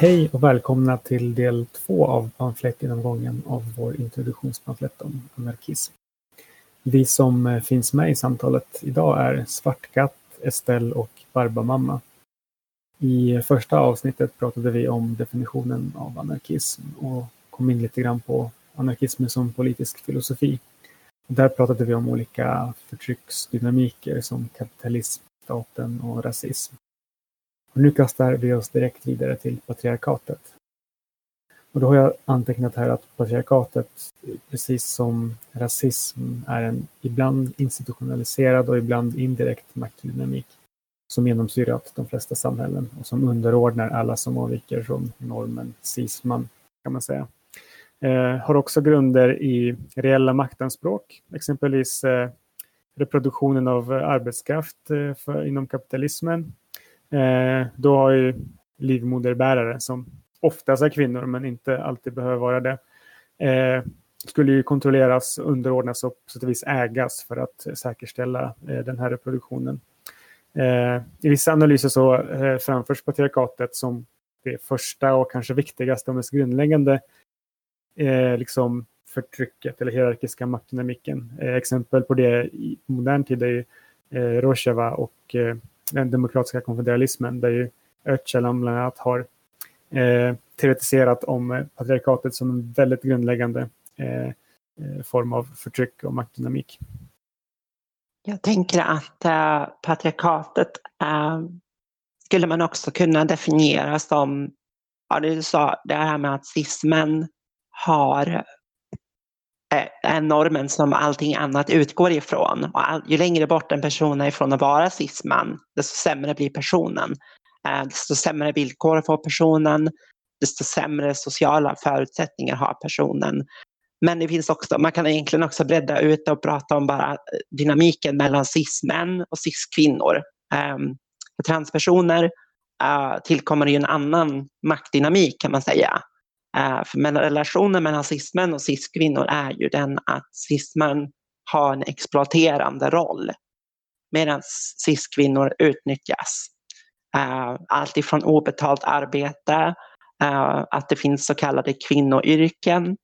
Hej och välkomna till del två av pamflettgenomgången av vår introduktionspamflett om anarkism. Vi som eh, finns med i samtalet idag är Svartkatt, Estelle och Barbamamma. I första avsnittet pratade vi om definitionen av anarkism och kom in lite grann på anarkismen som politisk filosofi. Där pratade vi om olika förtrycksdynamiker som kapitalism, staten och rasism. Och nu kastar vi oss direkt vidare till patriarkatet. Och då har jag antecknat här att patriarkatet, precis som rasism, är en ibland institutionaliserad och ibland indirekt maktdynamik som genomsyrat de flesta samhällen och som underordnar alla som avviker från normen cisman, kan man säga. Eh, har också grunder i reella maktanspråk, exempelvis eh, reproduktionen av eh, arbetskraft eh, för, inom kapitalismen. Eh, då har ju livmoderbärare, som oftast är kvinnor men inte alltid behöver vara det, eh, skulle ju kontrolleras, underordnas och på sätt och vis ägas för att säkerställa eh, den här reproduktionen. Eh, I vissa analyser så eh, framförs patriarkatet som det första och kanske viktigaste och mest grundläggande eh, liksom förtrycket eller hierarkiska maktdynamiken. Eh, exempel på det i modern tid är ju eh, Rojava och eh, den demokratiska konfederalismen där ju Öcalan bland annat har eh, teoretiserat om eh, patriarkatet som en väldigt grundläggande eh, eh, form av förtryck och maktdynamik. Jag tänker att äh, patriarkatet äh, skulle man också kunna definiera som, ja du sa det här med att cismen har Eh, är normen som allting annat utgår ifrån. Och all, ju längre bort en person är ifrån att vara cisman, desto sämre blir personen. Eh, desto sämre villkor får personen, desto sämre sociala förutsättningar har personen. Men det finns också, man kan egentligen också bredda ut och prata om bara dynamiken mellan cis-män och ciskvinnor. Eh, för transpersoner eh, tillkommer ju en annan maktdynamik kan man säga. Eh, men relationen mellan cis-män och cis-kvinnor är ju den att cis-män har en exploaterande roll medan cis-kvinnor utnyttjas. Eh, allt ifrån obetalt arbete, eh, att det finns så kallade kvinnoyrken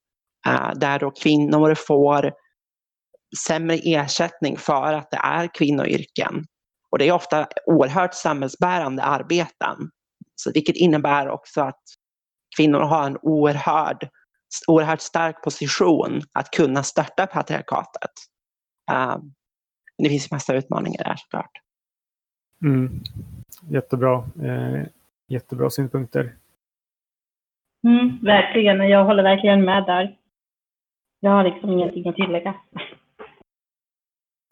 där då kvinnor får sämre ersättning för att det är kvinnoyrken. Och det är ofta oerhört samhällsbärande arbeten. Så vilket innebär också att kvinnor har en oerhörd, oerhört stark position att kunna störta patriarkatet. Uh, det finns massa utmaningar där såklart. Mm. Jättebra. Eh, jättebra synpunkter. Mm, verkligen. Jag håller verkligen med där. Jag har liksom ingenting att tillägga.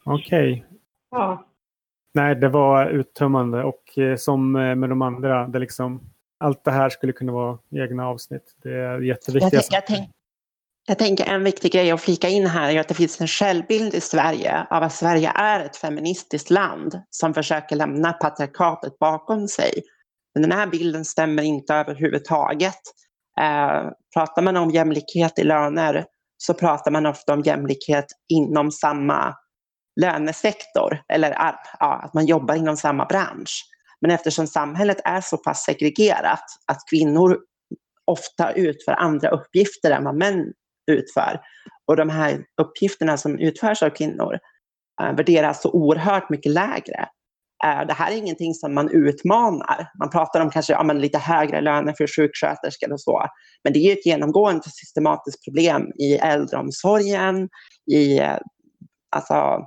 Okej. Okay. Ja. Nej, det var uttömmande och eh, som eh, med de andra, det liksom allt det här skulle kunna vara egna avsnitt. Det är jätteviktigt. Jag, jag, tänk, jag tänker en viktig grej att flika in här är att det finns en självbild i Sverige av att Sverige är ett feministiskt land som försöker lämna patriarkatet bakom sig. Men den här bilden stämmer inte överhuvudtaget. Eh, pratar man om jämlikhet i löner så pratar man ofta om jämlikhet inom samma lönesektor eller ja, att man jobbar inom samma bransch. Men eftersom samhället är så pass segregerat att kvinnor ofta utför andra uppgifter än vad män utför och de här uppgifterna som utförs av kvinnor äh, värderas så oerhört mycket lägre. Äh, det här är ingenting som man utmanar. Man pratar om kanske ja, men lite högre löner för sjuksköterskor och så. Men det är ett genomgående systematiskt problem i äldreomsorgen, i eh, alltså,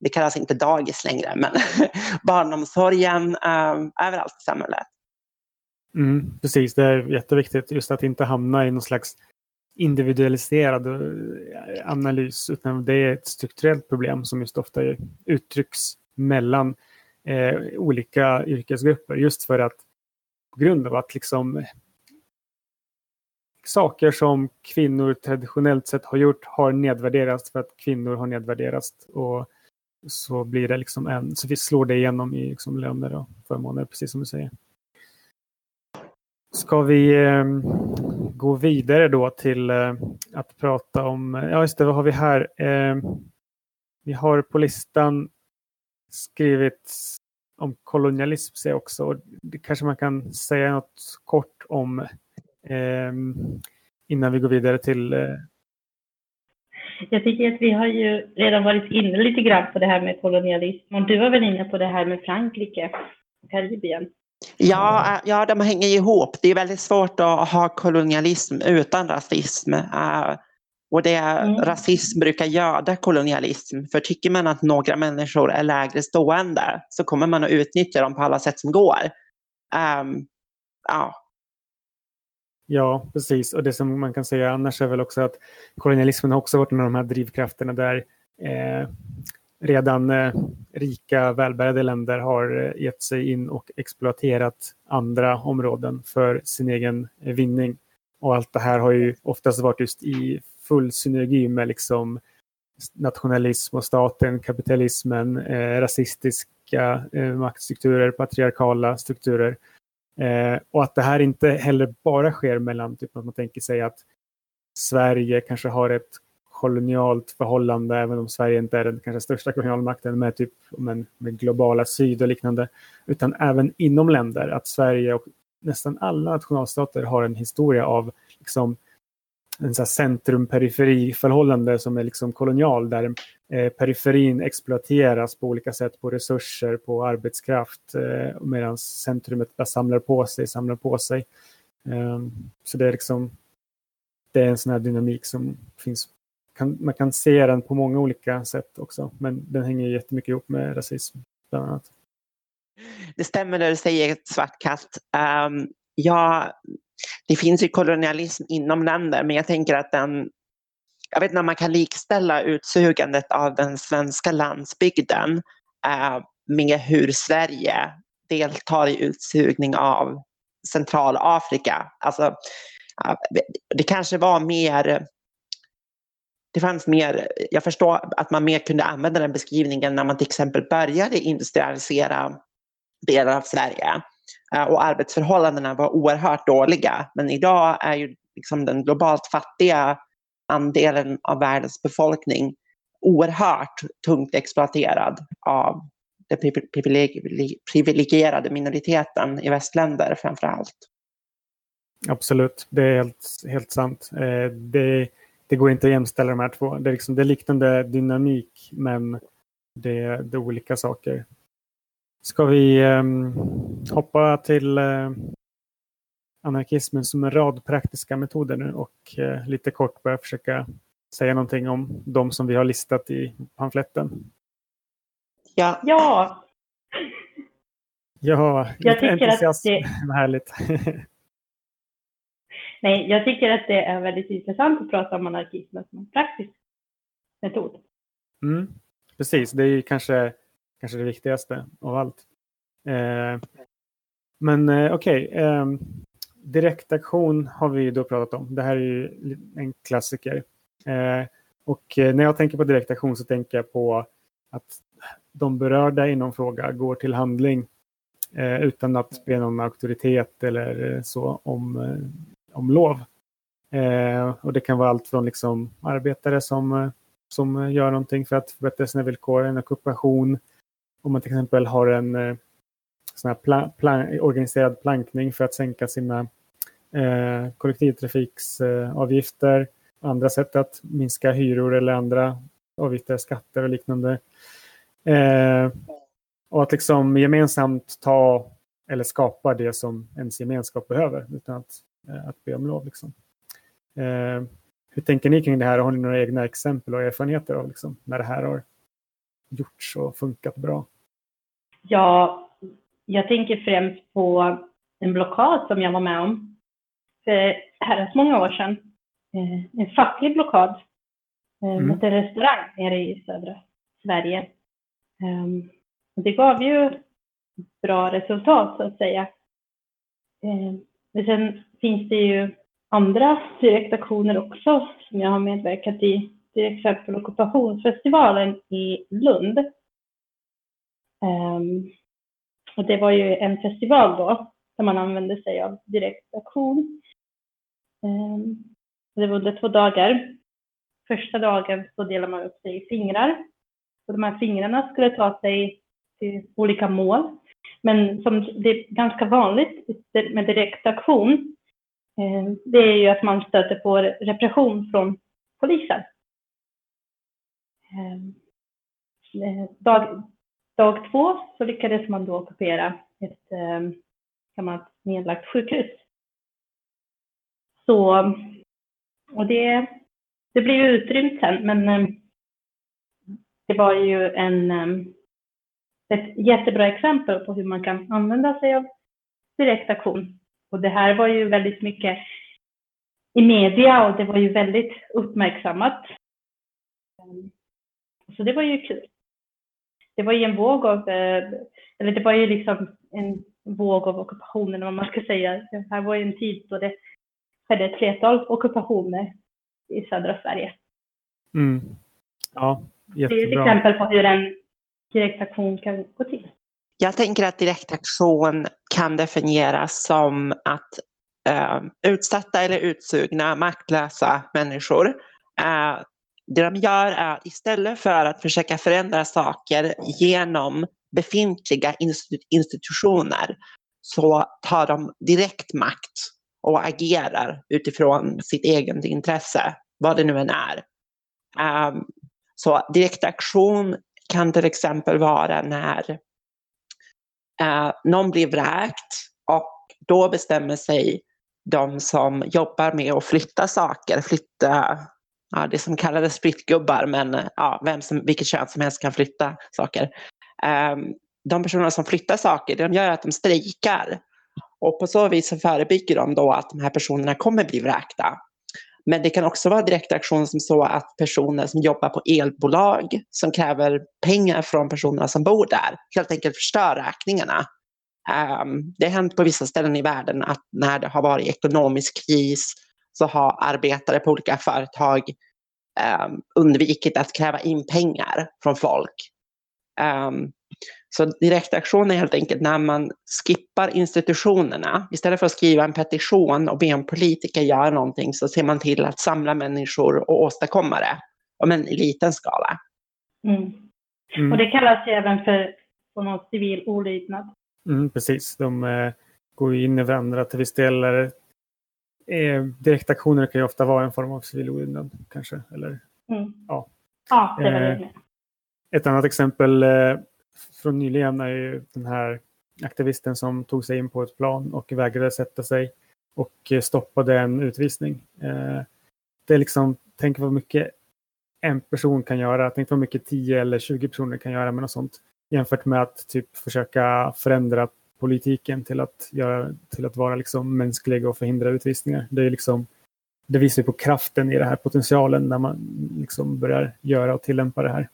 det kallas inte dagis längre, men barnomsorgen ehm, överallt i samhället. Mm, precis, det är jätteviktigt just att inte hamna i någon slags individualiserad eh, analys utan det är ett strukturellt problem som just ofta uttrycks mellan eh, olika yrkesgrupper just för att på grund av att liksom saker som kvinnor traditionellt sett har gjort har nedvärderats för att kvinnor har nedvärderats. Och så blir det liksom en, så vi slår det igenom i liksom löner och förmåner, precis som du säger. Ska vi eh, gå vidare då till eh, att prata om, ja just det, vad har vi här? Eh, vi har på listan skrivit om kolonialism säger också. Det kanske man kan säga något kort om eh, innan vi går vidare till eh jag tycker att vi har ju redan varit inne lite grann på det här med kolonialism. Och du var väl inne på det här med Frankrike och Karibien? Ja, eh, ja, de hänger ihop. Det är väldigt svårt att ha kolonialism utan rasism. Uh, och det, mm. rasism brukar göda kolonialism. För tycker man att några människor är lägre stående så kommer man att utnyttja dem på alla sätt som går. Um, ja ja, precis. Och det som man kan säga annars är väl också att kolonialismen har också varit en av de här drivkrafterna där eh, redan eh, rika, välbärgade länder har eh, gett sig in och exploaterat andra områden för sin egen eh, vinning. Och allt det här har ju oftast varit just i full synergi med liksom nationalism och staten, kapitalismen, eh, rasistiska eh, maktstrukturer, patriarkala strukturer. Eh, och att det här inte heller bara sker mellan, typ att man tänker sig att Sverige kanske har ett kolonialt förhållande, även om Sverige inte är den kanske största kolonialmakten med, typ, med, med globala syd och liknande, utan även inom länder, att Sverige och nästan alla nationalstater har en historia av liksom, en centrum-periferi-förhållande som är liksom kolonial där eh, periferin exploateras på olika sätt på resurser, på arbetskraft eh, medan centrumet bara samlar på sig, samlar på sig. Eh, så det är liksom det är en sån här dynamik som finns. Kan, man kan se den på många olika sätt också, men den hänger jättemycket ihop med rasism bland annat. Det stämmer när du säger, Svartkatt. Um, ehm, jag det finns ju kolonialism inom länder, men jag tänker att den jag vet inte om man kan likställa utsugandet av den svenska landsbygden eh, med hur Sverige deltar i utsugning av Centralafrika. Alltså, det kanske var mer det fanns mer, jag förstår att man mer kunde använda den beskrivningen när man till exempel började industrialisera delar av Sverige. Eh, och arbetsförhållandena var oerhört dåliga. Men idag är ju liksom den globalt fattiga andelen av världens befolkning oerhört tungt exploaterad av den privilegierade minoriteten i västländer framför allt. Absolut, det är helt, helt sant. Eh, det, det går inte att jämställa de här två. Det är, liksom, det är liknande dynamik men det, det är olika saker. Ska vi um, hoppa till uh, anarkismen som en rad praktiska metoder nu och uh, lite kort börja försöka säga någonting om de som vi har listat i pamfletten? Ja. Ja. Ja, jag tycker att det... Härligt. Nej, jag tycker att det är väldigt intressant att prata om anarkismen som en praktisk metod. Mm, precis, det är ju kanske kanske det viktigaste av allt. Eh, men eh, okej, okay, eh, direktaktion har vi då pratat om. Det här är ju en klassiker. Eh, och eh, när jag tänker på direktaktion så tänker jag på att de berörda inom fråga går till handling eh, utan att be någon auktoritet eller eh, så om, eh, om lov. och det kan vara allt från liksom arbetare som, som gör någonting för att förbättra sina villkor, en ockupation, om man till exempel har en eh, sån här plan organiserad plankning för att sänka sina eh, kollektivtrafiksavgifter, eh, andra sätt att minska hyror eller andra avgifter, skatter och liknande. Eh, och att liksom gemensamt ta eller skapa det som ens gemenskap behöver utan att, eh, att be om lov. Liksom. Eh, hur tänker ni kring det här? Har ni några egna exempel och erfarenheter av liksom, när det här har gjorts och funkat bra? Ja, jag tänker främst på en blockad som jag var med om för herrans många år sedan. eh, en facklig blockad eh, Mm. mot en restaurang nere i södra Sverige. Ehm, det gav ju bra resultat så att säga. Ehm, men sen finns det ju andra direktaktioner också som jag har medverkat i. Till exempel ockupationsfestivalen i Lund. Ehm, och det var ju en festival då där man använde sig av direktaktion. Ehm, det var under två dagar. Första dagen så delade man upp sig i fingrar. Och de här fingrarna skulle ta sig till olika mål. Men som det är ganska vanligt med direktaktion, eh, det är ju att man stöter på repression från polisen. Ehm, eh, Dag, dag två så lyckades man då ockupera ett eh, gammalt nedlagt sjukhus. Så, och det, det blev ju utrymt sen, men eh, det var ju en, eh, ett jättebra exempel på hur man kan använda sig av direktaktion. Och det här var ju väldigt mycket i media och det var ju väldigt uppmärksammat. Så det var ju kul. Det var ju en våg av, eh, eller det var ju liksom en våg av ockupationer, vad man ska säga. Det här var ju en tid då det skedde ett flertal ockupationer i södra Sverige. Mm. Ja, Det är ett jättebra. exempel på hur en direktaktion kan gå till. Jag tänker att direktaktion kan definieras som att eh, utsatta eller utsugna, maktlösa människor. Eh, det de gör är att istället för att försöka förändra saker genom befintliga institutioner så tar de direkt makt och agerar utifrån sitt eget intresse, vad det nu än är. Eh, så direktaktion kan till exempel vara när eh, någon blir vräkt och då bestämmer sig de som jobbar med att flytta saker, flytta ja, det som kallades flyttgubbar, men eh, ja, vem som, vilket kön som helst kan flytta saker. Ehm, de personer som flyttar saker, det de gör är att de strejkar. Och på så vis så förebygger de då att de här personerna kommer bli vräkta. Men det kan också vara direktaktion som så att personer som jobbar på elbolag som kräver pengar från personerna som bor där helt enkelt förstör räkningarna. Um, det har hänt på vissa ställen i världen att när det har varit ekonomisk kris så har arbetare på olika företag undvikit att kräva in pengar från folk. Um, så direktaktion är helt enkelt när man skippar institutionerna. Istället för att skriva en petition och be en politiker göra någonting så ser man till att samla människor och åstadkomma det. Om en i liten skala. Mm. Mm. Och det kallas ju även för form av civil olydnad. Mm, precis, de eh, går ju in i varandra till viss del. Eh, direktaktioner kan ju ofta vara en form av civil olydnad kanske. Eller, Mm. Ja. Ja, det var Eh, det. Ett annat exempel eh, från nyligen är ju den här aktivisten som tog sig in på ett plan och vägrade sätta sig och eh, stoppade en utvisning. Eh, Det är liksom, tänk vad mycket en person kan göra, tänk vad mycket 10 eller 20 personer kan göra med något sånt. Jämfört med att typ försöka förändra politiken till att, göra, till att vara liksom mänsklig och förhindra utvisningar. Det, är liksom, det visar på kraften i den här potentialen när man liksom börjar göra och tillämpa det här.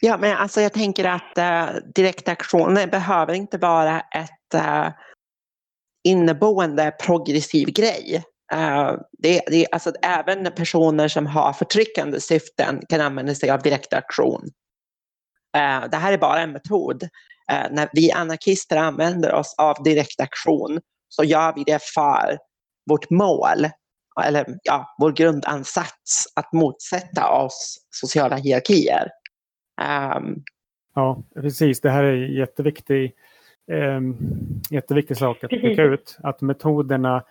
Ja, men alltså jag tänker att uh, direktaktioner behöver inte vara ett uh, inneboende progressiv grej. Uh, det, det, alltså, även personer som har förtryckande syften kan använda sig av direktaktion. Uh, det här är bara en metod. Uh, när vi anarkister använder oss av direktaktion så gör vi det för vårt mål, eller ja, vår grundansats att motsätta oss sociala hierarkier. Um, Ja, precis. Det här är jätteviktig, eh, jätteviktig sak att peka ut. Att metoderna,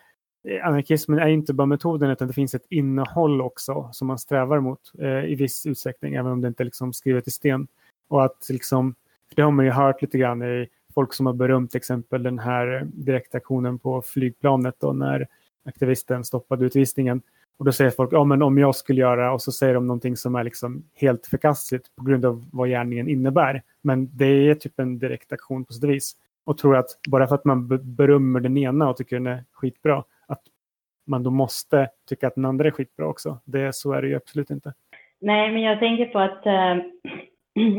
eh, anarkismen är inte bara metoden utan det finns ett innehåll också som man strävar mot eh, i viss utsträckning, även om det inte är liksom skrivet i sten. Och att liksom, det har man ju hört lite grann i folk som har berömt till exempel den här direktaktionen på flygplanet då när aktivisten stoppade utvisningen. Och då säger folk, ja men om jag skulle göra, och så säger de någonting som är liksom helt förkastligt på grund av vad gärningen innebär. Men det är typ en direkt aktion på sätt vis. Och tror att bara för att man berömmer den ena och tycker den är skitbra, att man då måste tycka att den andra är skitbra också. Det, så är det ju absolut inte. Nej, men jag tänker på att äh,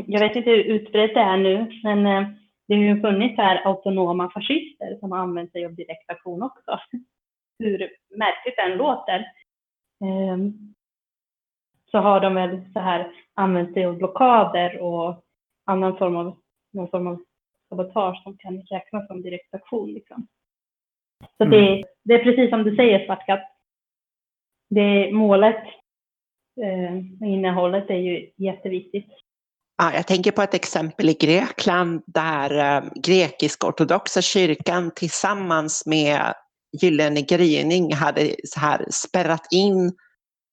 jag vet inte hur utbrett det är nu, men äh, det har ju funnits här autonoma fascister som har använt sig av direktaktion också. Hur märkligt det än låter. Ehm, så har de väl så här använt sig av blockader och annan form av, någon form av sabotage som kan räknas som direktaktion. Liksom. Så mm. det, det, är precis som du säger Svartkatt. Det målet eh, innehållet är ju jätteviktigt. Ja, jag tänker på ett exempel i Grekland där eh, grekisk-ortodoxa kyrkan tillsammans med Gyllene gryning hade så här spärrat in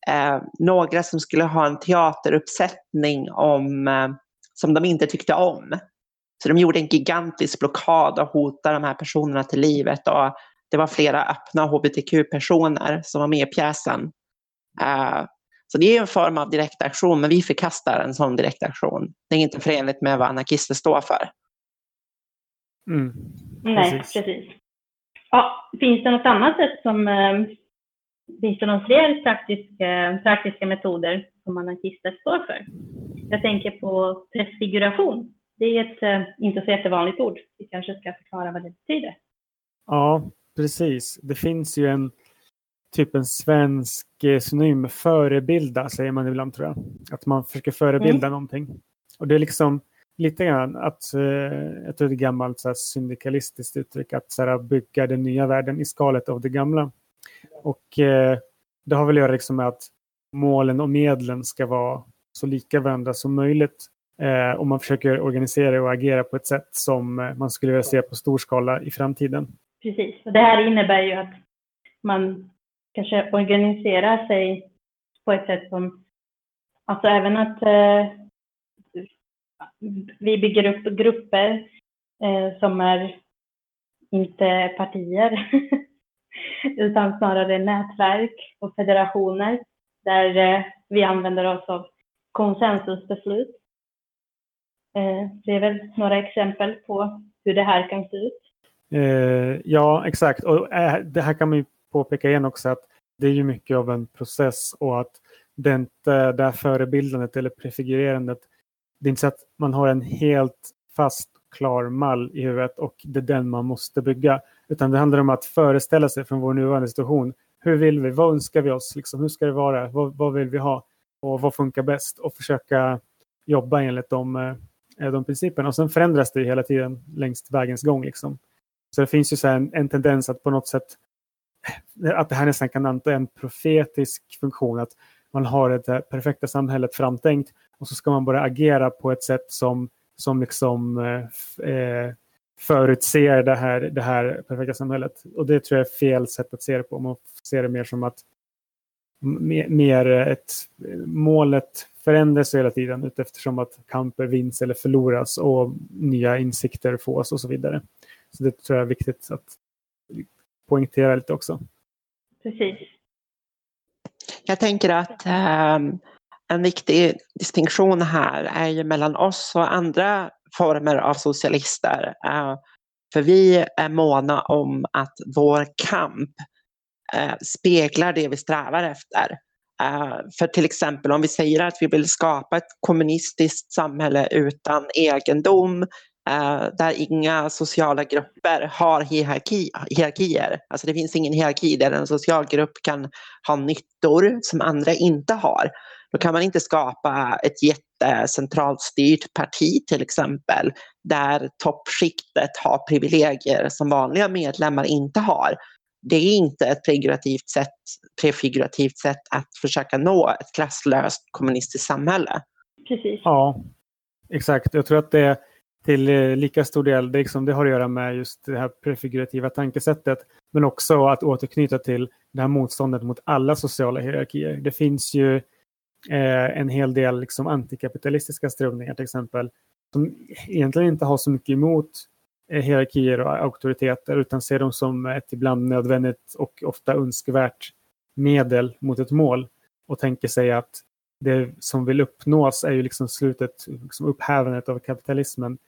eh, några som skulle ha en teateruppsättning om, eh, som de inte tyckte om. Så de gjorde en gigantisk blockad och hotade de här personerna till livet. Och det var flera öppna hbtq-personer som var med i pjäsen. Eh, så det är en form av direktaktion, men vi förkastar en sån direktaktion. Det är inte förenligt med vad anarkister står för. Mm. Nej, precis. Ja, finns det något annat sätt som... Eh, finns det någon fler praktiska, praktiska metoder som anarkister står för? Jag tänker på pressfiguration. Det är ett eh, inte så jättevanligt ord. Vi kanske ska förklara vad det betyder. Ja, precis. Det finns ju en typ en svensk eh, synonym förebilda, säger man ibland tror jag. Att man försöker förebilda mm. någonting. Och det är liksom lite grann att, jag tror det är ett gammalt så här, syndikalistiskt uttryck, att så här, bygga den nya världen i skalet av det gamla. Och eh, det har väl att göra liksom med att målen och medlen ska vara så lika varandra som möjligt. Eh, och man försöker organisera och agera på ett sätt som eh, man skulle vilja se på stor skala i framtiden. Precis, och det här innebär ju att man kanske organiserar sig på ett sätt som, alltså även att eh, vi bygger upp grupper eh, som är inte partier utan snarare nätverk och federationer där eh, vi använder oss av konsensusbeslut. Eh, det är väl några exempel på hur det här kan se ut. Eh, ja, exakt. Och eh, det här kan man ju påpeka igen också att det är ju mycket av en process och att det, inte, det här förebildandet eller prefigurerandet det är inte så att man har en helt fast klar mall i huvudet och det är den man måste bygga. Utan det handlar om att föreställa sig från vår nuvarande situation. Hur vill vi? Vad önskar vi oss? Liksom, hur ska det vara? Vad, vad vill vi ha? Och vad funkar bäst? Och försöka jobba enligt de, eh, de principerna. Och sen förändras det hela tiden längs vägens gång. Liksom. Så det finns ju så en, en, tendens att på något sätt att det här nästan kan anta en profetisk funktion. Att man har det perfekta samhället framtänkt och så ska man bara agera på ett sätt som, som liksom eh, eh, förutser det här, det här perfekta samhället. Och det tror jag är fel sätt att se det på. Man ser det mer som att mer ett, målet förändras hela tiden eftersom att kamper vinns eller förloras och nya insikter fås och så vidare. Så det tror jag är viktigt att poängtera lite också. Precis. Jag tänker att um en viktig distinktion här är ju mellan oss och andra former av socialister. Eh, för vi är måna om att vår kamp eh, speglar det vi strävar efter. Eh, för till exempel om vi säger att vi vill skapa ett kommunistiskt samhälle utan egendom, där inga sociala grupper har hierarki, hierarkier. Alltså det finns ingen hierarki där en social grupp kan ha nyttor som andra inte har. Då kan man inte skapa ett jättecentralt styrt parti till exempel där toppskiktet har privilegier som vanliga medlemmar inte har. Det är inte ett prefigurativt sätt, prefigurativt sätt att försöka nå ett klasslöst kommunistiskt samhälle. Precis. Ja, exakt. Jag tror att det till eh, lika stor del, det, liksom, det har att göra med just det här prefigurativa tankesättet, men också att återknyta till det här motståndet mot alla sociala hierarkier. Det finns ju eh, en hel del liksom, antikapitalistiska strömningar till exempel, som egentligen inte har så mycket emot eh, hierarkier och auktoriteter, utan ser dem som ett ibland nödvändigt och ofta önskvärt medel mot ett mål och tänker sig att det som vill uppnås är ju liksom slutet, liksom upphävandet av kapitalismen.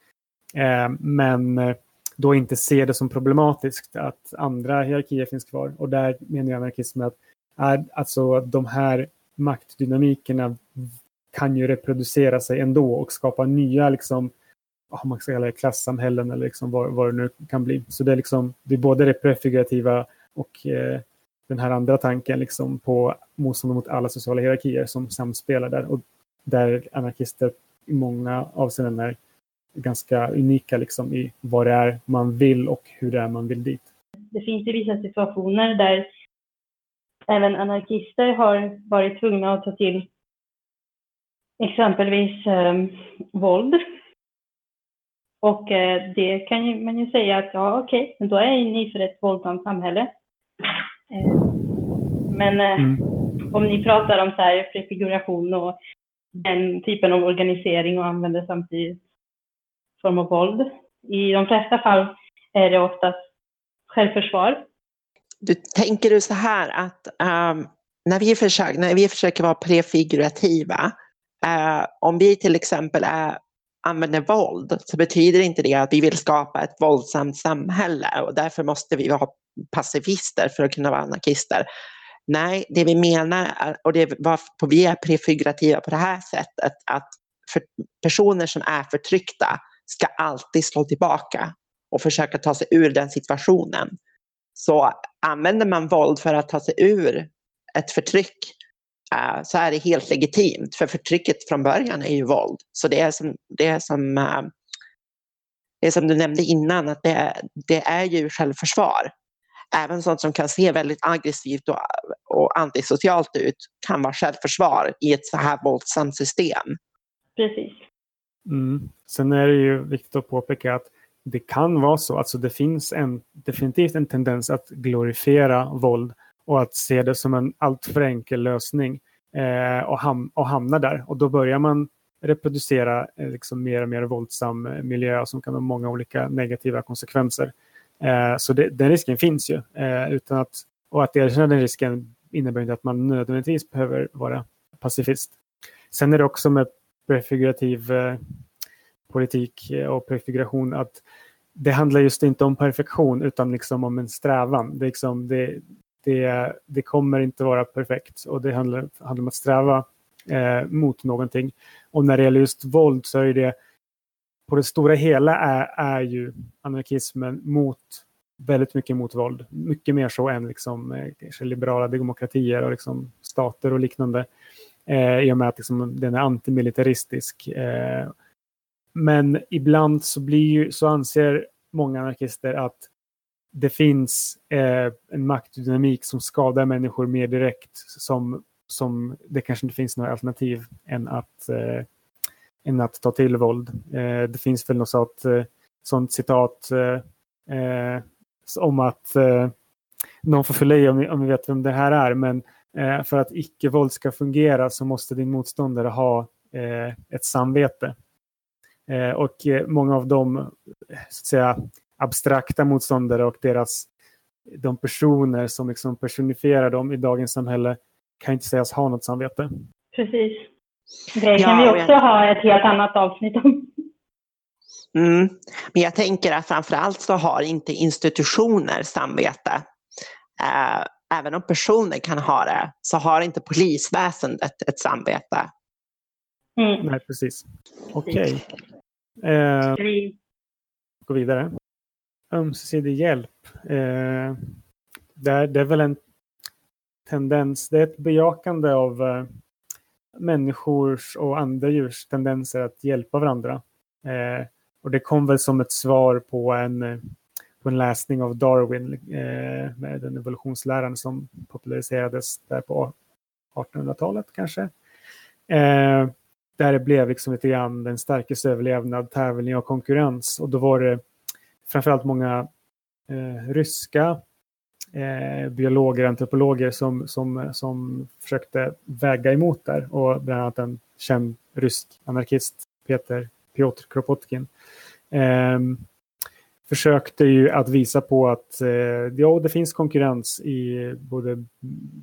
Eh, men eh, då inte ser det som problematiskt att andra hierarkier finns kvar. Och där menar jag anarkism att är, alltså, de här maktdynamikerna kan ju reproducera sig ändå och skapa nya liksom, om man ska kalla det klassamhällen eller liksom vad, vad det nu kan bli. Så det är, liksom, det är både det prefigurativa och eh, den här andra tanken liksom på motstånd mot alla sociala hierarkier som samspelar där. Och där anarkister i många avseenden är ganska unika liksom i vad det är man vill och hur det är man vill dit. Det finns ju vissa situationer där även anarkister har varit tvungna att ta till exempelvis eh, våld. Och eh, det kan ju, man ju säga att ja okej, okay, men då är ni för ett våldsamt samhälle. Eh, men eh, mm. om ni pratar om så här prefiguration och den typen av organisering och använder samtidigt form av våld. I de flesta fall är det oftast självförsvar. Du, tänker du så här att um, när, vi försöker, när vi försöker vara prefigurativa, uh, om vi till exempel är, använder våld så betyder inte det att vi vill skapa ett våldsamt samhälle och därför måste vi vara pacifister för att kunna vara anarkister. Nej, det vi menar, och det varför vi är prefigurativa på det här sättet, att för personer som är förtryckta ska alltid slå tillbaka och försöka ta sig ur den situationen. Så använder man våld för att ta sig ur ett förtryck uh, så är det helt legitimt. För förtrycket från början är ju våld. Så det är som, det är som, uh, det är som du nämnde innan, att det, det är ju självförsvar. Även sånt som kan se väldigt aggressivt och, och antisocialt ut kan vara självförsvar i ett så här våldsamt system. Precis. Mm. Sen är det ju viktigt att påpeka att det kan vara så, alltså det finns en, definitivt en tendens att glorifiera våld och att se det som en alltför enkel lösning eh, och, ham och hamna där. Och då börjar man reproducera eh, liksom mer och mer våldsam eh, miljö som kan ha många olika negativa konsekvenser. Eh, så det, den risken finns ju. Eh, utan att, och att erkänna den risken innebär inte att man nödvändigtvis behöver vara pacifist. Sen är det också med prefigurativ eh, politik eh, och prefiguration att det handlar just inte om perfektion utan liksom om en strävan. Det, liksom, det, det, det kommer inte vara perfekt och det handlar, handlar om att sträva eh, mot någonting. Och när det gäller just våld så är det på det stora hela är, är ju anarkismen mot väldigt mycket mot våld. Mycket mer så än liksom, eh, liberala demokratier och liksom, stater och liknande eh, i och med att liksom, den är antimilitaristisk. Eh, men ibland så, blir, så anser många anarkister att det finns eh, en maktdynamik som skadar människor mer direkt som, som det kanske inte finns några alternativ än att, eh, än att ta till våld. Eh, det finns väl något sånt, eh, sånt citat eh, eh om att eh, någon får fylla i om, om vi vet vem det här är, men för att icke-våld ska fungera så måste din motståndare ha eh, ett samvete. Eh, och många av de så att säga, abstrakta motståndare och deras, de personer som liksom personifierar dem i dagens samhälle kan inte sägas ha något samvete. Precis. Det kan ja, vi också jag... ha ett helt annat avsnitt om. Mm. Men jag tänker att framförallt så har inte institutioner samvete. Uh, även om personer kan ha det, så har inte polisväsendet ett samvete. Mm. Nej, precis. Okej. Okay. Eh, gå vidare. Ömsesidig hjälp. Eh, det, är, det är väl en tendens, det är ett bejakande av eh, människors och andra djurs tendenser att hjälpa varandra. Eh, och det kom väl som ett svar på en på en läsning av Darwin eh, med den evolutionsläran som populariserades där på 1800-talet kanske. Eh, där det blev liksom lite grann den starkes överlevnad, tävling och konkurrens. Och då var det framförallt många eh, ryska eh, biologer, antropologer som, som, som försökte väga emot där. Och bland annat en känd rysk anarkist, Peter Piotr Kropotkin. Ehm, Försökte ju att visa på att eh, ja, det finns konkurrens i både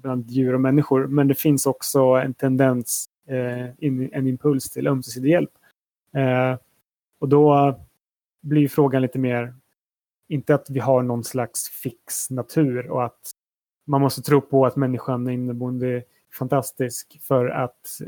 bland djur och människor, men det finns också en tendens, eh, in, en impuls till ömsesidig hjälp. Eh, och då blir frågan lite mer, inte att vi har någon slags fix natur och att man måste tro på att människan är inneboende fantastisk för att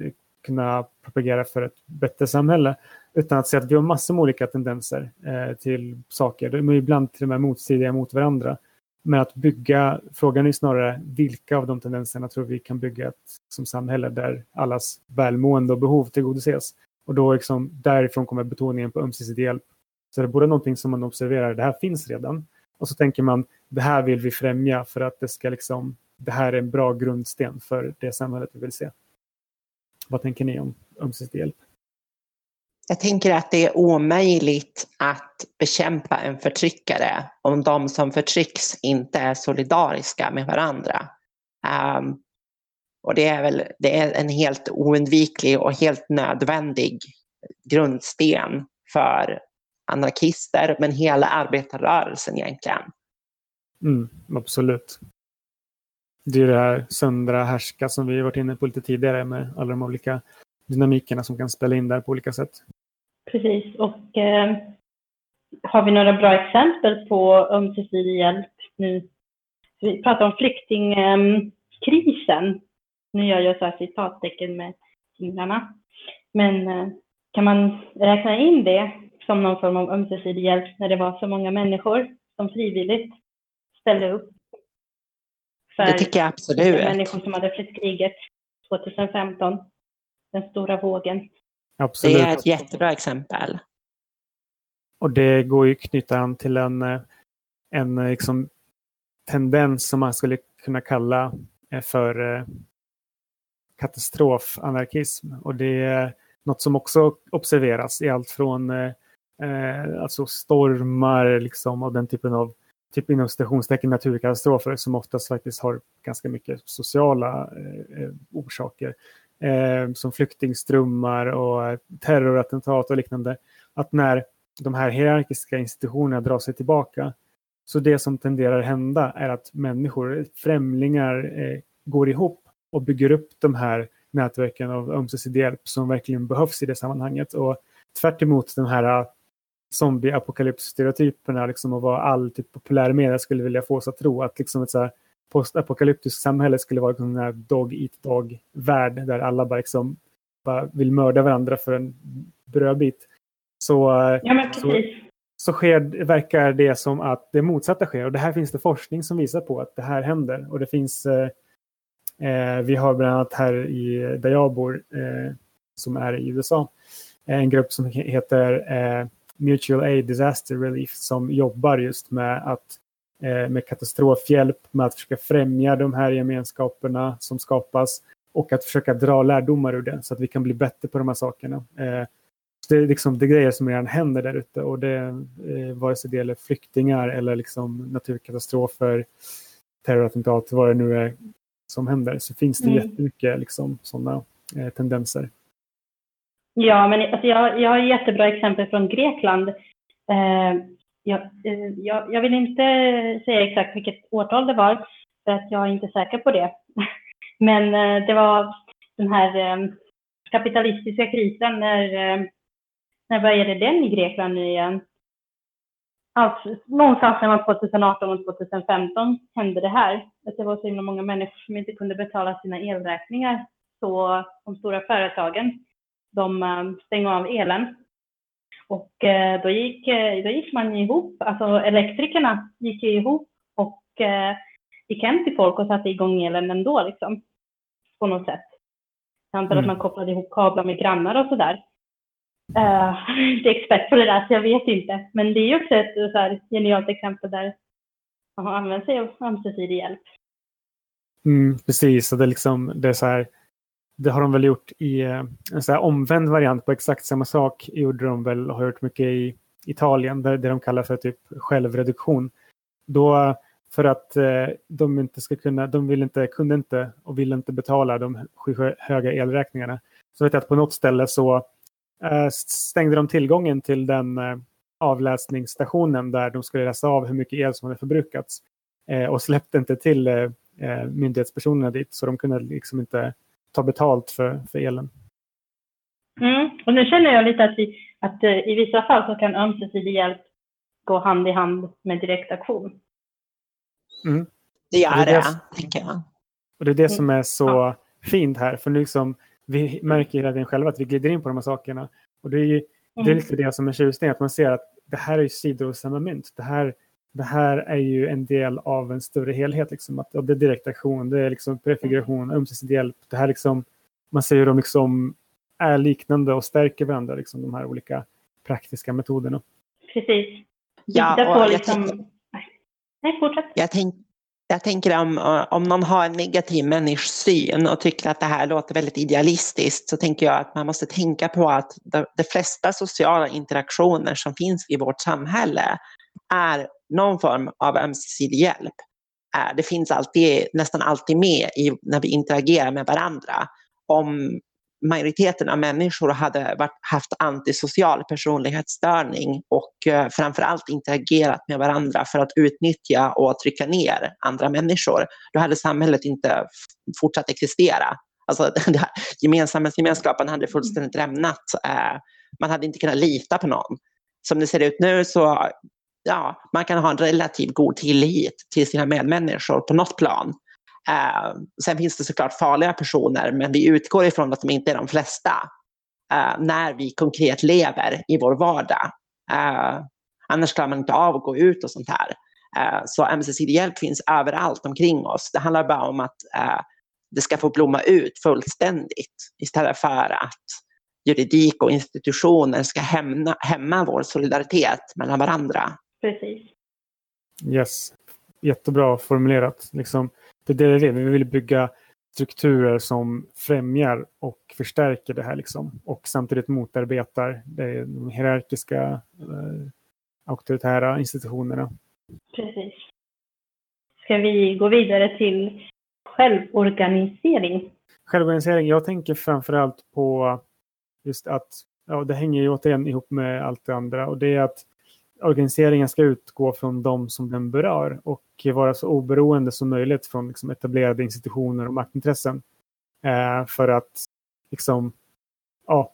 kunna propagera för ett bättre samhälle. Utan att se att vi har massor med olika tendenser eh, till saker. De är ibland till och med motstridiga mot varandra. Men att bygga, frågan är snarare vilka av de tendenserna tror vi kan bygga ett som samhälle där allas välmående och behov tillgodoses. Och då liksom, därifrån kommer betoningen på ömsesidig hjälp. Så det är både någonting som man observerar, det här finns redan. Och så tänker man, det här vill vi främja för att det ska liksom, det här är en bra grundsten för det samhället vi vill se. Vad tänker ni om ömsesidig hjälp? Jag tänker att det är omöjligt att bekämpa en förtryckare om de som förtrycks inte är solidariska med varandra. Um, och det är väl det är en helt oundviklig och helt nödvändig grundsten för anarkister, men hela arbetarrörelsen egentligen. Mm, absolut. Det är det här söndra härska som vi varit inne på lite tidigare med alla de olika dynamikerna som kan spela in där på olika sätt. Precis, och eh, har vi några bra exempel på ömsesidig hjälp nu? Vi pratar om flyktingkrisen. Eh, nu gör jag så här citattecken med fingrarna. Men eh, kan man räkna in det som någon form av ömsesidig hjälp när det var så många människor som frivilligt ställde upp? För det tycker jag absolut. människor som hade flytt kriget 2015, den stora vågen. Absolut. Det är ett jättebra exempel. Och det går ju att knyta an till en, eh, en eh, liksom, tendens som man skulle kunna kalla eh, för katastrofanarkism. Och det är något som också observeras i allt från eh, alltså stormar liksom, och den typen av typ inom citationstecken naturkatastrofer som oftast faktiskt har ganska mycket sociala eh, eh orsaker eh, som flyktingströmmar och eh, terrorattentat och liknande. Att när de här hierarkiska institutionerna drar sig tillbaka så det som tenderar hända är att människor, främlingar, eh, går ihop och bygger upp de här nätverken av ömsesidig hjälp som verkligen behövs i det sammanhanget. Och tvärt emot den här eh, zombie-apokalyps-stereotyperna liksom, och vad all typ, populärmedia skulle vilja få oss att tro. Att liksom ett så här, postapokalyptiskt samhälle skulle vara en här dog eat dog-värld där alla bara, liksom, bara vill mörda varandra för en brödbit. Så, ja, så, så sker, verkar det som att det motsatta sker. Och det här finns det forskning som visar på att det här händer. Och det finns, eh, eh vi har bland annat här i, där jag bor, eh, som är i USA, en grupp som heter eh, Mutual Aid Disaster Relief som jobbar just med att Eh, med katastrofhjälp, med att försöka främja de här gemenskaperna som skapas och att försöka dra lärdomar ur det så att vi kan bli bättre på de här sakerna. Eh, det är liksom det grejer som redan händer där ute och det eh, vare sig det gäller flyktingar eller liksom naturkatastrofer, terrorattentat, vad det nu är som händer så finns det mm. jättemycket liksom, sådana eh, tendenser. Ja, men alltså jag, jag har jättebra exempel från Grekland. Eh, jag, eh, jag, jag, vill inte säga exakt vilket årtal det var, för att jag är inte säker på det. Men eh, det var den här eh, kapitalistiska krisen, när, eh, när började den i Grekland nu igen? Alltså, någonstans mellan 2018 och 2015 hände det här. Att det var så himla många människor som inte kunde betala sina elräkningar. Så de stora företagen, de stängde av elen och eh, då gick, eh, då gick man ihop, alltså elektrikerna gick ihop och eh, gick hem till folk och satte igång elen ändå liksom. På något sätt. Jag antar mm. att man kopplade ihop kablar med grannar och sådär. Uh, inte expert på det där så jag vet inte. Men det är ju också ett så här, genialt exempel där man har använt sig av ömsesidig hjälp. Mm, precis, och det är, liksom, det är så här, det har de väl gjort i eh, en så omvänd variant på exakt samma sak. gjorde de väl, har gjort mycket i Italien, där det de kallar för typ självreduktion. Då för att eh, de inte ska kunna, de vill inte, kunde inte och ville inte betala de höga elräkningarna. Så vet jag att på något ställe så eh, stängde de tillgången till den eh, avläsningsstationen där de skulle läsa av hur mycket el som hade förbrukats. Eh, och släppte inte till eh, myndighetspersonerna dit så de kunde liksom inte ta betalt för, för elen. Mm. Och nu känner jag lite att, vi, att uh, i vissa fall så kan ömsesidig hjälp gå hand i hand med direktaktion. Mm. Det gör Det är det, det- tänker jag. Och det är det som är så Ja. fint här. För nu liksom, vi märker hela tiden själva att vi glider in på de här sakerna. Och det är, ju, det är Mm. lite det som är tjusningen, att man ser att det här är ju sidor av samma mynt. Det här, det här är ju en del av en större helhet. Liksom. Att, och det är direktaktion, det är liksom prefiguration, ömsesidig hjälp. Det här liksom, man ser hur de liksom är liknande och stärker varandra, liksom, de här olika praktiska metoderna. Precis. Ja, och jag liksom... tänker- Nej. Fortsätt. Jag, tänk, jag tänker om, om någon har en negativ människosyn och tycker att det här låter väldigt idealistiskt så tänker jag att man måste tänka på att de, de flesta sociala interaktioner som finns i vårt samhälle är någon form av ömsesidig hjälp. Eh, Det finns alltid, nästan alltid med i, när vi interagerar med varandra. Om majoriteten av människor hade varit, haft antisocial personlighetsstörning och eh, framförallt interagerat med varandra för att utnyttja och trycka ner andra människor, då hade samhället inte fortsatt existera. Alltså, gemensamhetsgemenskapen hade fullständigt rämnat. Eh, man hade inte kunnat lita på någon. Som det ser ut nu så ja, man kan ha en relativt god tillit till sina medmänniskor på något plan. Eh, sen finns det såklart farliga personer, men vi utgår ifrån att de inte är de flesta eh, när vi konkret lever i vår vardag. Eh, annars klarar man inte av att gå ut och sånt här. Eh, så ömsesidig hjälp finns överallt omkring oss. Det handlar bara om att eh, det ska få blomma ut fullständigt istället för att juridik och institutioner ska hämna, hämma vår solidaritet mellan varandra. Precis. Yes, jättebra formulerat. Liksom, det är det vi vill. Vi vill bygga strukturer som främjar och förstärker det här. Liksom, och samtidigt motarbetar de hierarkiska, eh, auktoritära institutionerna. Precis. Ska vi gå vidare till självorganisering? Självorganisering, jag tänker framförallt på just att, ja, det hänger ju återigen ihop med allt det andra och det är att organiseringen ska utgå från de som den berör och vara så oberoende som möjligt från liksom, etablerade institutioner och maktintressen. Eh, för att liksom, ja,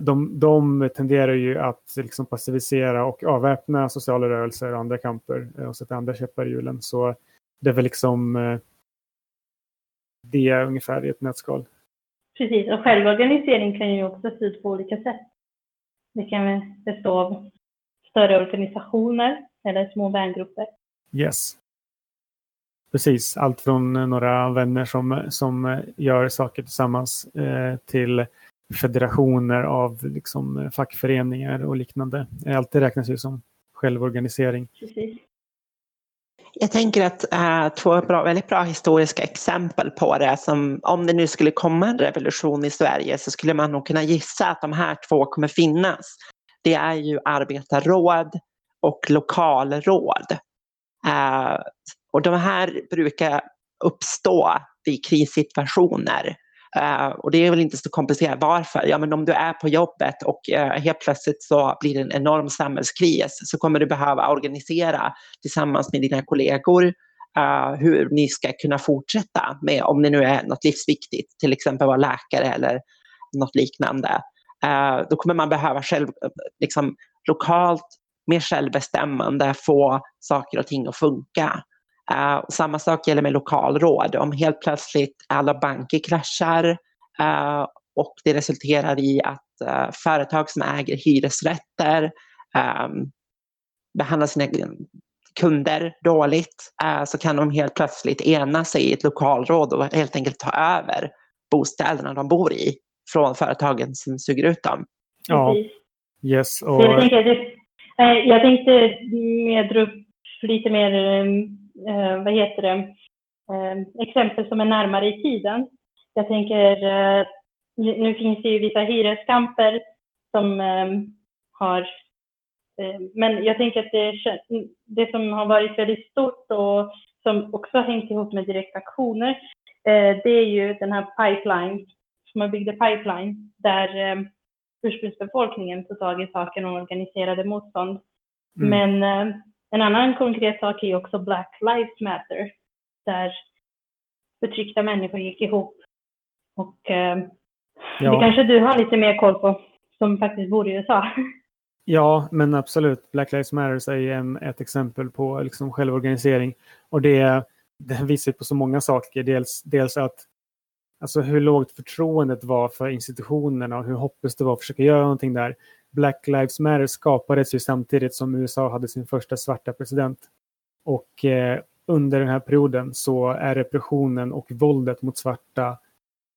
de, de tenderar ju att liksom, passivisera och avväpna sociala rörelser och andra kamper eh, och sätta andra käppar i hjulen. Så det är väl liksom eh, det är ungefär i ett nötskal. Precis, och självorganisering kan ju också se ut på olika sätt. Det kan bestå av större organisationer eller små vängrupper. Yes. Precis, allt från eh, några vänner som, som eh, gör saker tillsammans eh, till federationer av liksom, fackföreningar och liknande. Allt det räknas ju som självorganisering. Precis. Jag tänker att äh, två bra, väldigt bra historiska exempel på det, som om det nu skulle komma en revolution i Sverige så skulle man nog kunna gissa att de här två kommer finnas. Det är ju arbetarråd och lokalråd. Eh, och de här brukar uppstå vid krissituationer. Eh, och det är väl inte så komplicerat varför. Ja, men om du är på jobbet och eh, helt plötsligt så blir det en enorm samhällskris så kommer du behöva organisera tillsammans med dina kollegor uh, hur ni ska kunna fortsätta med om det nu är något livsviktigt, till exempel vara läkare eller något liknande. Eh, då kommer man behöva själv, eh, liksom, lokalt med självbestämmande få saker och ting att funka. Uh, samma sak gäller med lokalråd. Om helt plötsligt alla banker kraschar uh, och det resulterar i att uh, företag som äger hyresrätter um, behandlar sina kunder dåligt så kan de helt plötsligt ena sig i ett lokalråd och helt enkelt ta över bostäderna de bor i från företagen som suger ut dem. Ja, yes. Jag, Och, tänker, det, eh, jag tänkte mer dra upp lite mer, eh, vad heter det, eh, exempel som är närmare i tiden. Jag tänker, eh, nu finns det ju vissa hyreskamper som har, men jag tänker att det, det som har varit väldigt stort och som också har hängt ihop med direktaktioner, det är ju den här pipeline, som har byggt pipeline, där eh, ursprungsbefolkningen tog tag i saken och organiserade motstånd. Mm. Men eh, en annan konkret sak är också Black Lives Matter, där förtryckta människor gick ihop. Och eh, Ja. det kanske du har lite mer koll på, som faktiskt bor i USA. Ja, men absolut. Black Lives Matter är ett exempel på liksom självorganisering. Och det, det visar på så många saker. Dels, dels att alltså hur lågt förtroendet var för institutionerna och hur hopplöst det var att försöka göra någonting där. Black Lives Matter skapades ju samtidigt som USA hade sin första svarta president. Och eh, under den här perioden så är repressionen och våldet mot svarta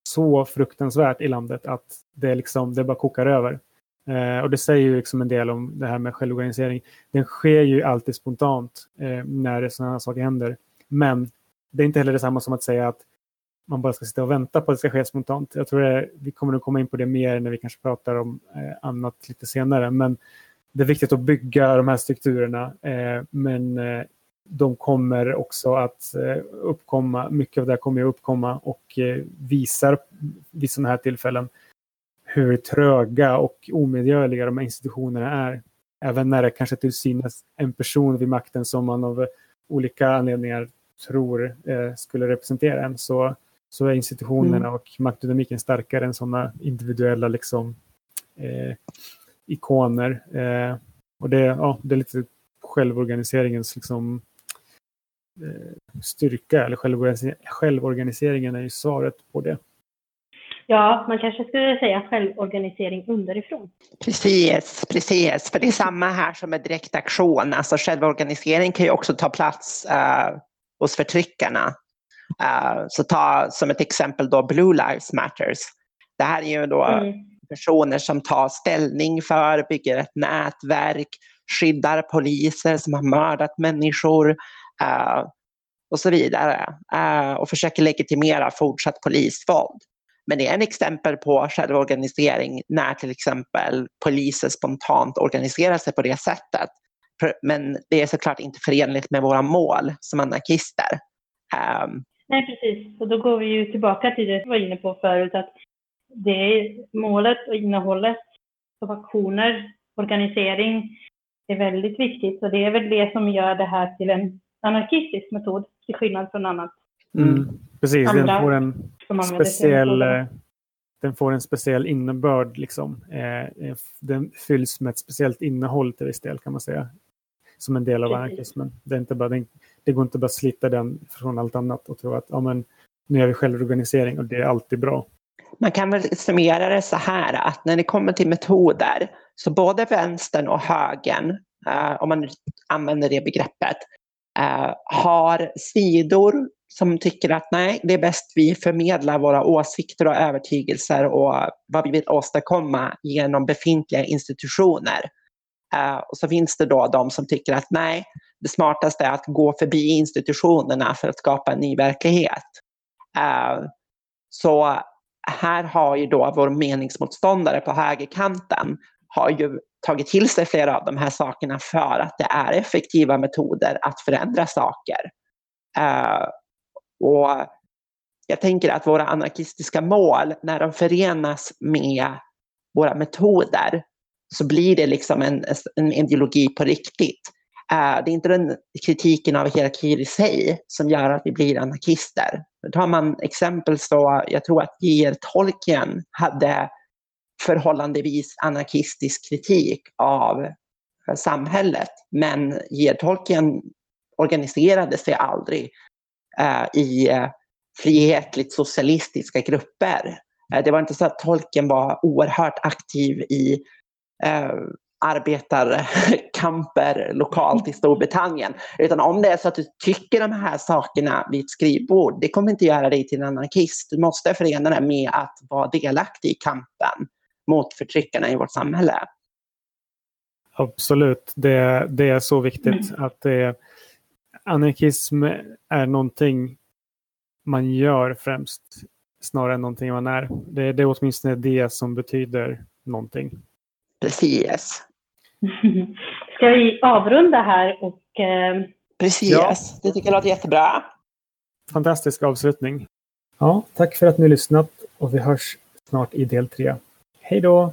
så fruktansvärt i landet att det, liksom, det bara kokar över. Eh, och det säger ju liksom en del om det här med självorganisering. Den sker ju alltid spontant eh, när sådana här saker händer. Men det är inte heller detsamma som att säga att man bara ska sitta och vänta på att det ska ske spontant. Jag tror det, vi kommer nog komma in på det mer när vi kanske pratar om eh, annat lite senare. Men det är viktigt att bygga de här strukturerna. Eh, men eh, de kommer också att eh, uppkomma, mycket av det kommer att uppkomma och eh, visar vid sådana här tillfällen hur tröga och omedgörliga de här institutionerna är. Även när det kanske till synes en person vid makten som man av olika anledningar tror eh, skulle representera en så, så är institutionerna mm. och maktdynamiken starkare än sådana individuella liksom, eh, ikoner. Eh, och det, ja, det är lite självorganiseringens liksom, eh, styrka, eller självorganiseringen är ju svaret på det. Ja, man kanske skulle säga självorganisering underifrån. Precis, precis. För det är samma här som med direktaktion. Alltså självorganisering kan ju också ta plats uh, hos förtryckarna. Uh, så ta som ett exempel då Blue Lives Matters. Det här är ju då mm. personer som tar ställning för, bygger ett nätverk, skyddar poliser som har mördat människor uh, och så vidare. och försöker legitimera fortsatt polisvåld. Men det är en exempel på självorganisering när till exempel poliser spontant organiserar sig på det sättet. Men det är såklart inte förenligt med våra mål som anarkister. Um, Nej, precis. Och då går vi ju tillbaka till det vi var inne på förut, att det är målet och innehållet av aktioner, organisering är väldigt viktigt. Och det är väl det som gör det här till en anarkistisk metod, till skillnad från annat. Mm, precis, Andra den får en speciell, den får en speciell innebörd. Liksom. Eh, eh, den fylls med ett speciellt innehåll till viss del kan man säga. Som en del av anarkismen. Det, är inte bara, det går inte bara att slita den från allt annat och tro att ja, men, nu gör vi självorganisering och det är alltid bra. Man kan väl summera det så här att när det kommer till metoder så både vänstern och högern, eh, om man använder det begreppet, eh, har sidor som tycker att nej, det är bäst vi förmedlar våra åsikter och övertygelser och vad vi vill åstadkomma genom befintliga institutioner. Eh, och så finns det då de som tycker att nej, det smartaste är att gå förbi institutionerna för att skapa en ny verklighet. Eh, så här har ju då vår meningsmotståndare på högerkanten har ju tagit till sig flera av de här sakerna för att det är effektiva metoder att förändra saker. Eh, och jag tänker att våra anarkistiska mål, när de förenas med våra metoder, så blir det liksom en, en ideologi på riktigt. Uh, det är inte den kritiken av hierarkier i sig som gör att vi blir anarkister. Tar man exempel så, jag tror att J.R. Tolkien hade förhållandevis anarkistisk kritik av eh, samhället. Men J.R. Tolkien organiserade sig aldrig eh, i frihetligt socialistiska grupper. Det var inte så att Tolkien var oerhört aktiv i arbetarkamper lokalt i Storbritannien. Utan om det är så att du tycker de här sakerna vid ett skrivbord, det kommer inte göra dig till en anarkist. Du måste förena det med att vara delaktig i kampen mot förtryckarna i vårt samhälle. Absolut, det, det är så viktigt mm. att det, anarkism är någonting man gör främst snarare än någonting man är. Det, det är åtminstone det som betyder någonting. Precis. Ska vi avrunda här och... Eh... Precis, ja. det tycker jag låter jättebra. Fantastisk avslutning. Ja, tack för att ni har lyssnat och vi hörs snart i del tre. Hej då!